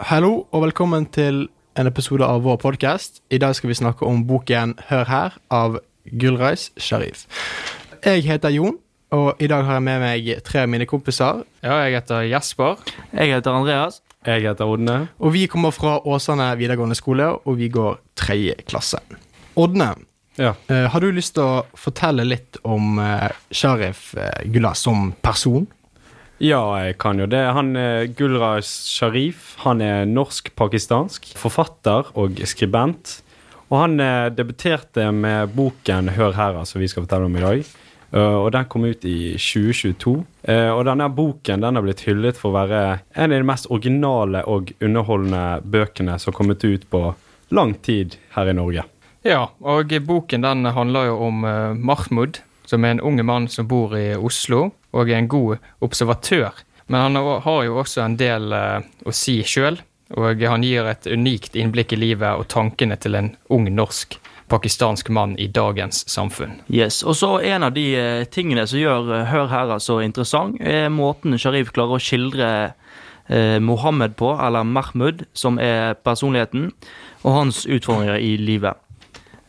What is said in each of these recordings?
Hallo og velkommen til en episode av vår podkast. I dag skal vi snakke om boken Hør her av Gulreis Sharif. Jeg heter Jon, og i dag har jeg med meg tre av mine kompiser. Ja, jeg heter Jesper. Jeg heter Andreas. Jeg heter Odne. Og vi kommer fra Åsane videregående skole, og vi går tredje klasse. Odne, Ja. Uh, har du lyst til å fortelle litt om uh, Sharif eh, Gullah som person? ja, jeg kan jo det. Han Gulraj Sharif. Han er norsk-pakistansk forfatter og skribent. Og han debuterte med boken 'Hør her', som vi skal fortelle om i dag. Uh, og den kom ut i 2022. Uh, og denne boken den har blitt hyllet for å være en av de mest originale og underholdende bøkene som har kommet ut på lang tid her i Norge. Ja, og boken den handler jo om uh, Mahmoud, som er en ung mann som bor i Oslo, og er en god observatør. Men han har- jo også en del uh, å si sjøl, og han gir et unikt innblikk i livet og tankene til en ung norsk-pakistansk mann i dagens samfunn. Yes, og så En av de eh, tingene som gjør Hør her så interessant, er måten Sharif klarer å skildre eh, Mohammed på, eller Mahmoud, som er personligheten, og hans utfordringer i livet.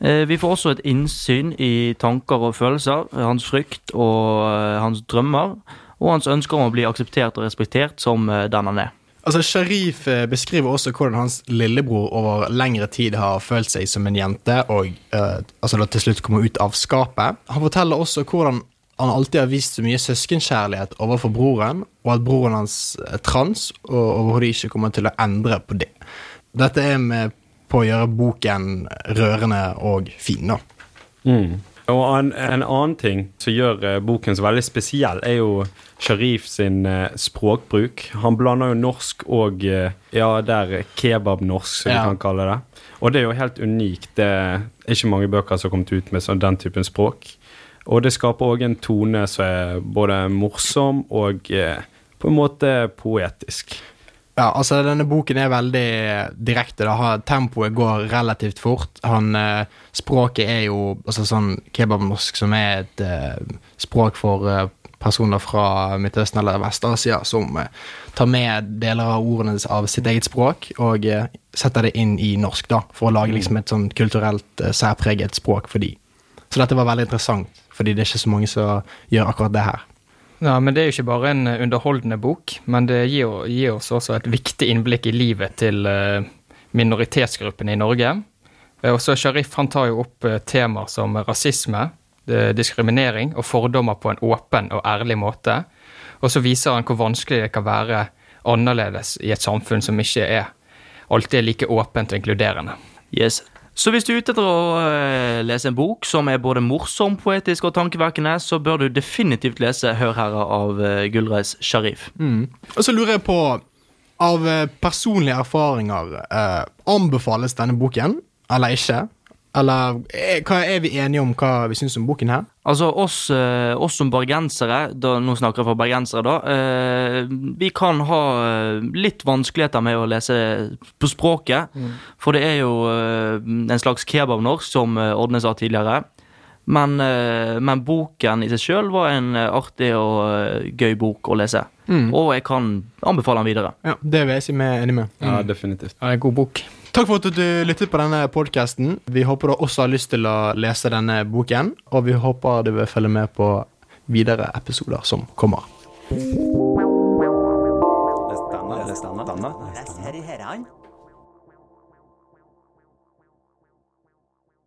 Eh, vi får også et innsyn i tanker og følelser, hans frykt og eh, hans drømmer, og hans ønsker om å bli akseptert og respektert som eh, den han er. Altså, Sharif beskriver også hvordan hans lillebror over lengre tid har følt seg som en jente, og eh, altså da til slutt kommer ut av skapet. Han forteller også hvordan han alltid har vist så mye søskenkjærlighet overfor broren, og at broren hans er trans og overhodet ikke kommer til å endre på det. Dette er med på å gjøre boken rørende og fin, da. Mm. Og en, en annen ting som gjør eh, boken så veldig spesiell, er jo Sharif sin eh, språkbruk. Han blander jo norsk og eh, ja, der kebabnorsk, som Ja. vi kan kalle det. Og det er jo helt unikt. Det er ikke mange bøker som har kommet ut med sånn, den typen språk. Og det skaper òg en tone som er både morsom og eh, på en måte poetisk. Ja, altså Denne boken er veldig direkte. da Tempoet går relativt fort. Han, eh, språket er jo altså sånn kebabnorsk, som er et eh, språk for eh, personer fra Midtøsten eller Vest-Asia, som eh, tar med deler av ordene av sitt eget språk og eh, setter det inn i norsk, da, for å lage liksom et sånn kulturelt eh, særpreget språk for de. Så dette var veldig interessant, fordi det er ikke så mange som gjør akkurat det her. Ja, men Det er jo ikke bare en eh, underholdende bok, men det gir, gir oss også et viktig innblikk i livet til eh, minoritetsgruppene i Norge. Også Og så Sharif han tar jo opp eh, temaer som rasisme, eh, diskriminering og fordommer på en åpen og ærlig måte. Og så viser han hvor vanskelig det kan være annerledes i et samfunn som ikke er alltid like åpent og inkluderende. Yes. Så hvis du er ute etter å eh, lese en bok som er både morsom, poetisk og tankevekkende, så bør du definitivt lese Hør herre' av Gullreis Sharif. Sharif. Og så lurer jeg på, av eh, personlige erfaringer, eh, anbefales denne boken, eller ikke? Eller er, hva er vi enige om hva vi syns om boken her? Altså, oss, eh, oss som bergensere, da, nå snakker jeg for bergensere, da, eh, vi kan ha eh, litt vanskeligheter med å lese på språket, for det er jo eh, en slags kebabnorsk, som Ordne sa tidligere. Men, eh, men boken i seg sjøl var en eh, artig og eh, gøy bok å lese. Og jeg kan anbefale den videre. Ja, Det vil jeg si meg enig med. Ja, definitivt. Ja, er en god bok. Takk for at du lyttet på denne podkasten. Vi håper du også har lyst til å lese denne boken, og vi håper du vil følge med på videre episoder som kommer. Les denne. Les denne.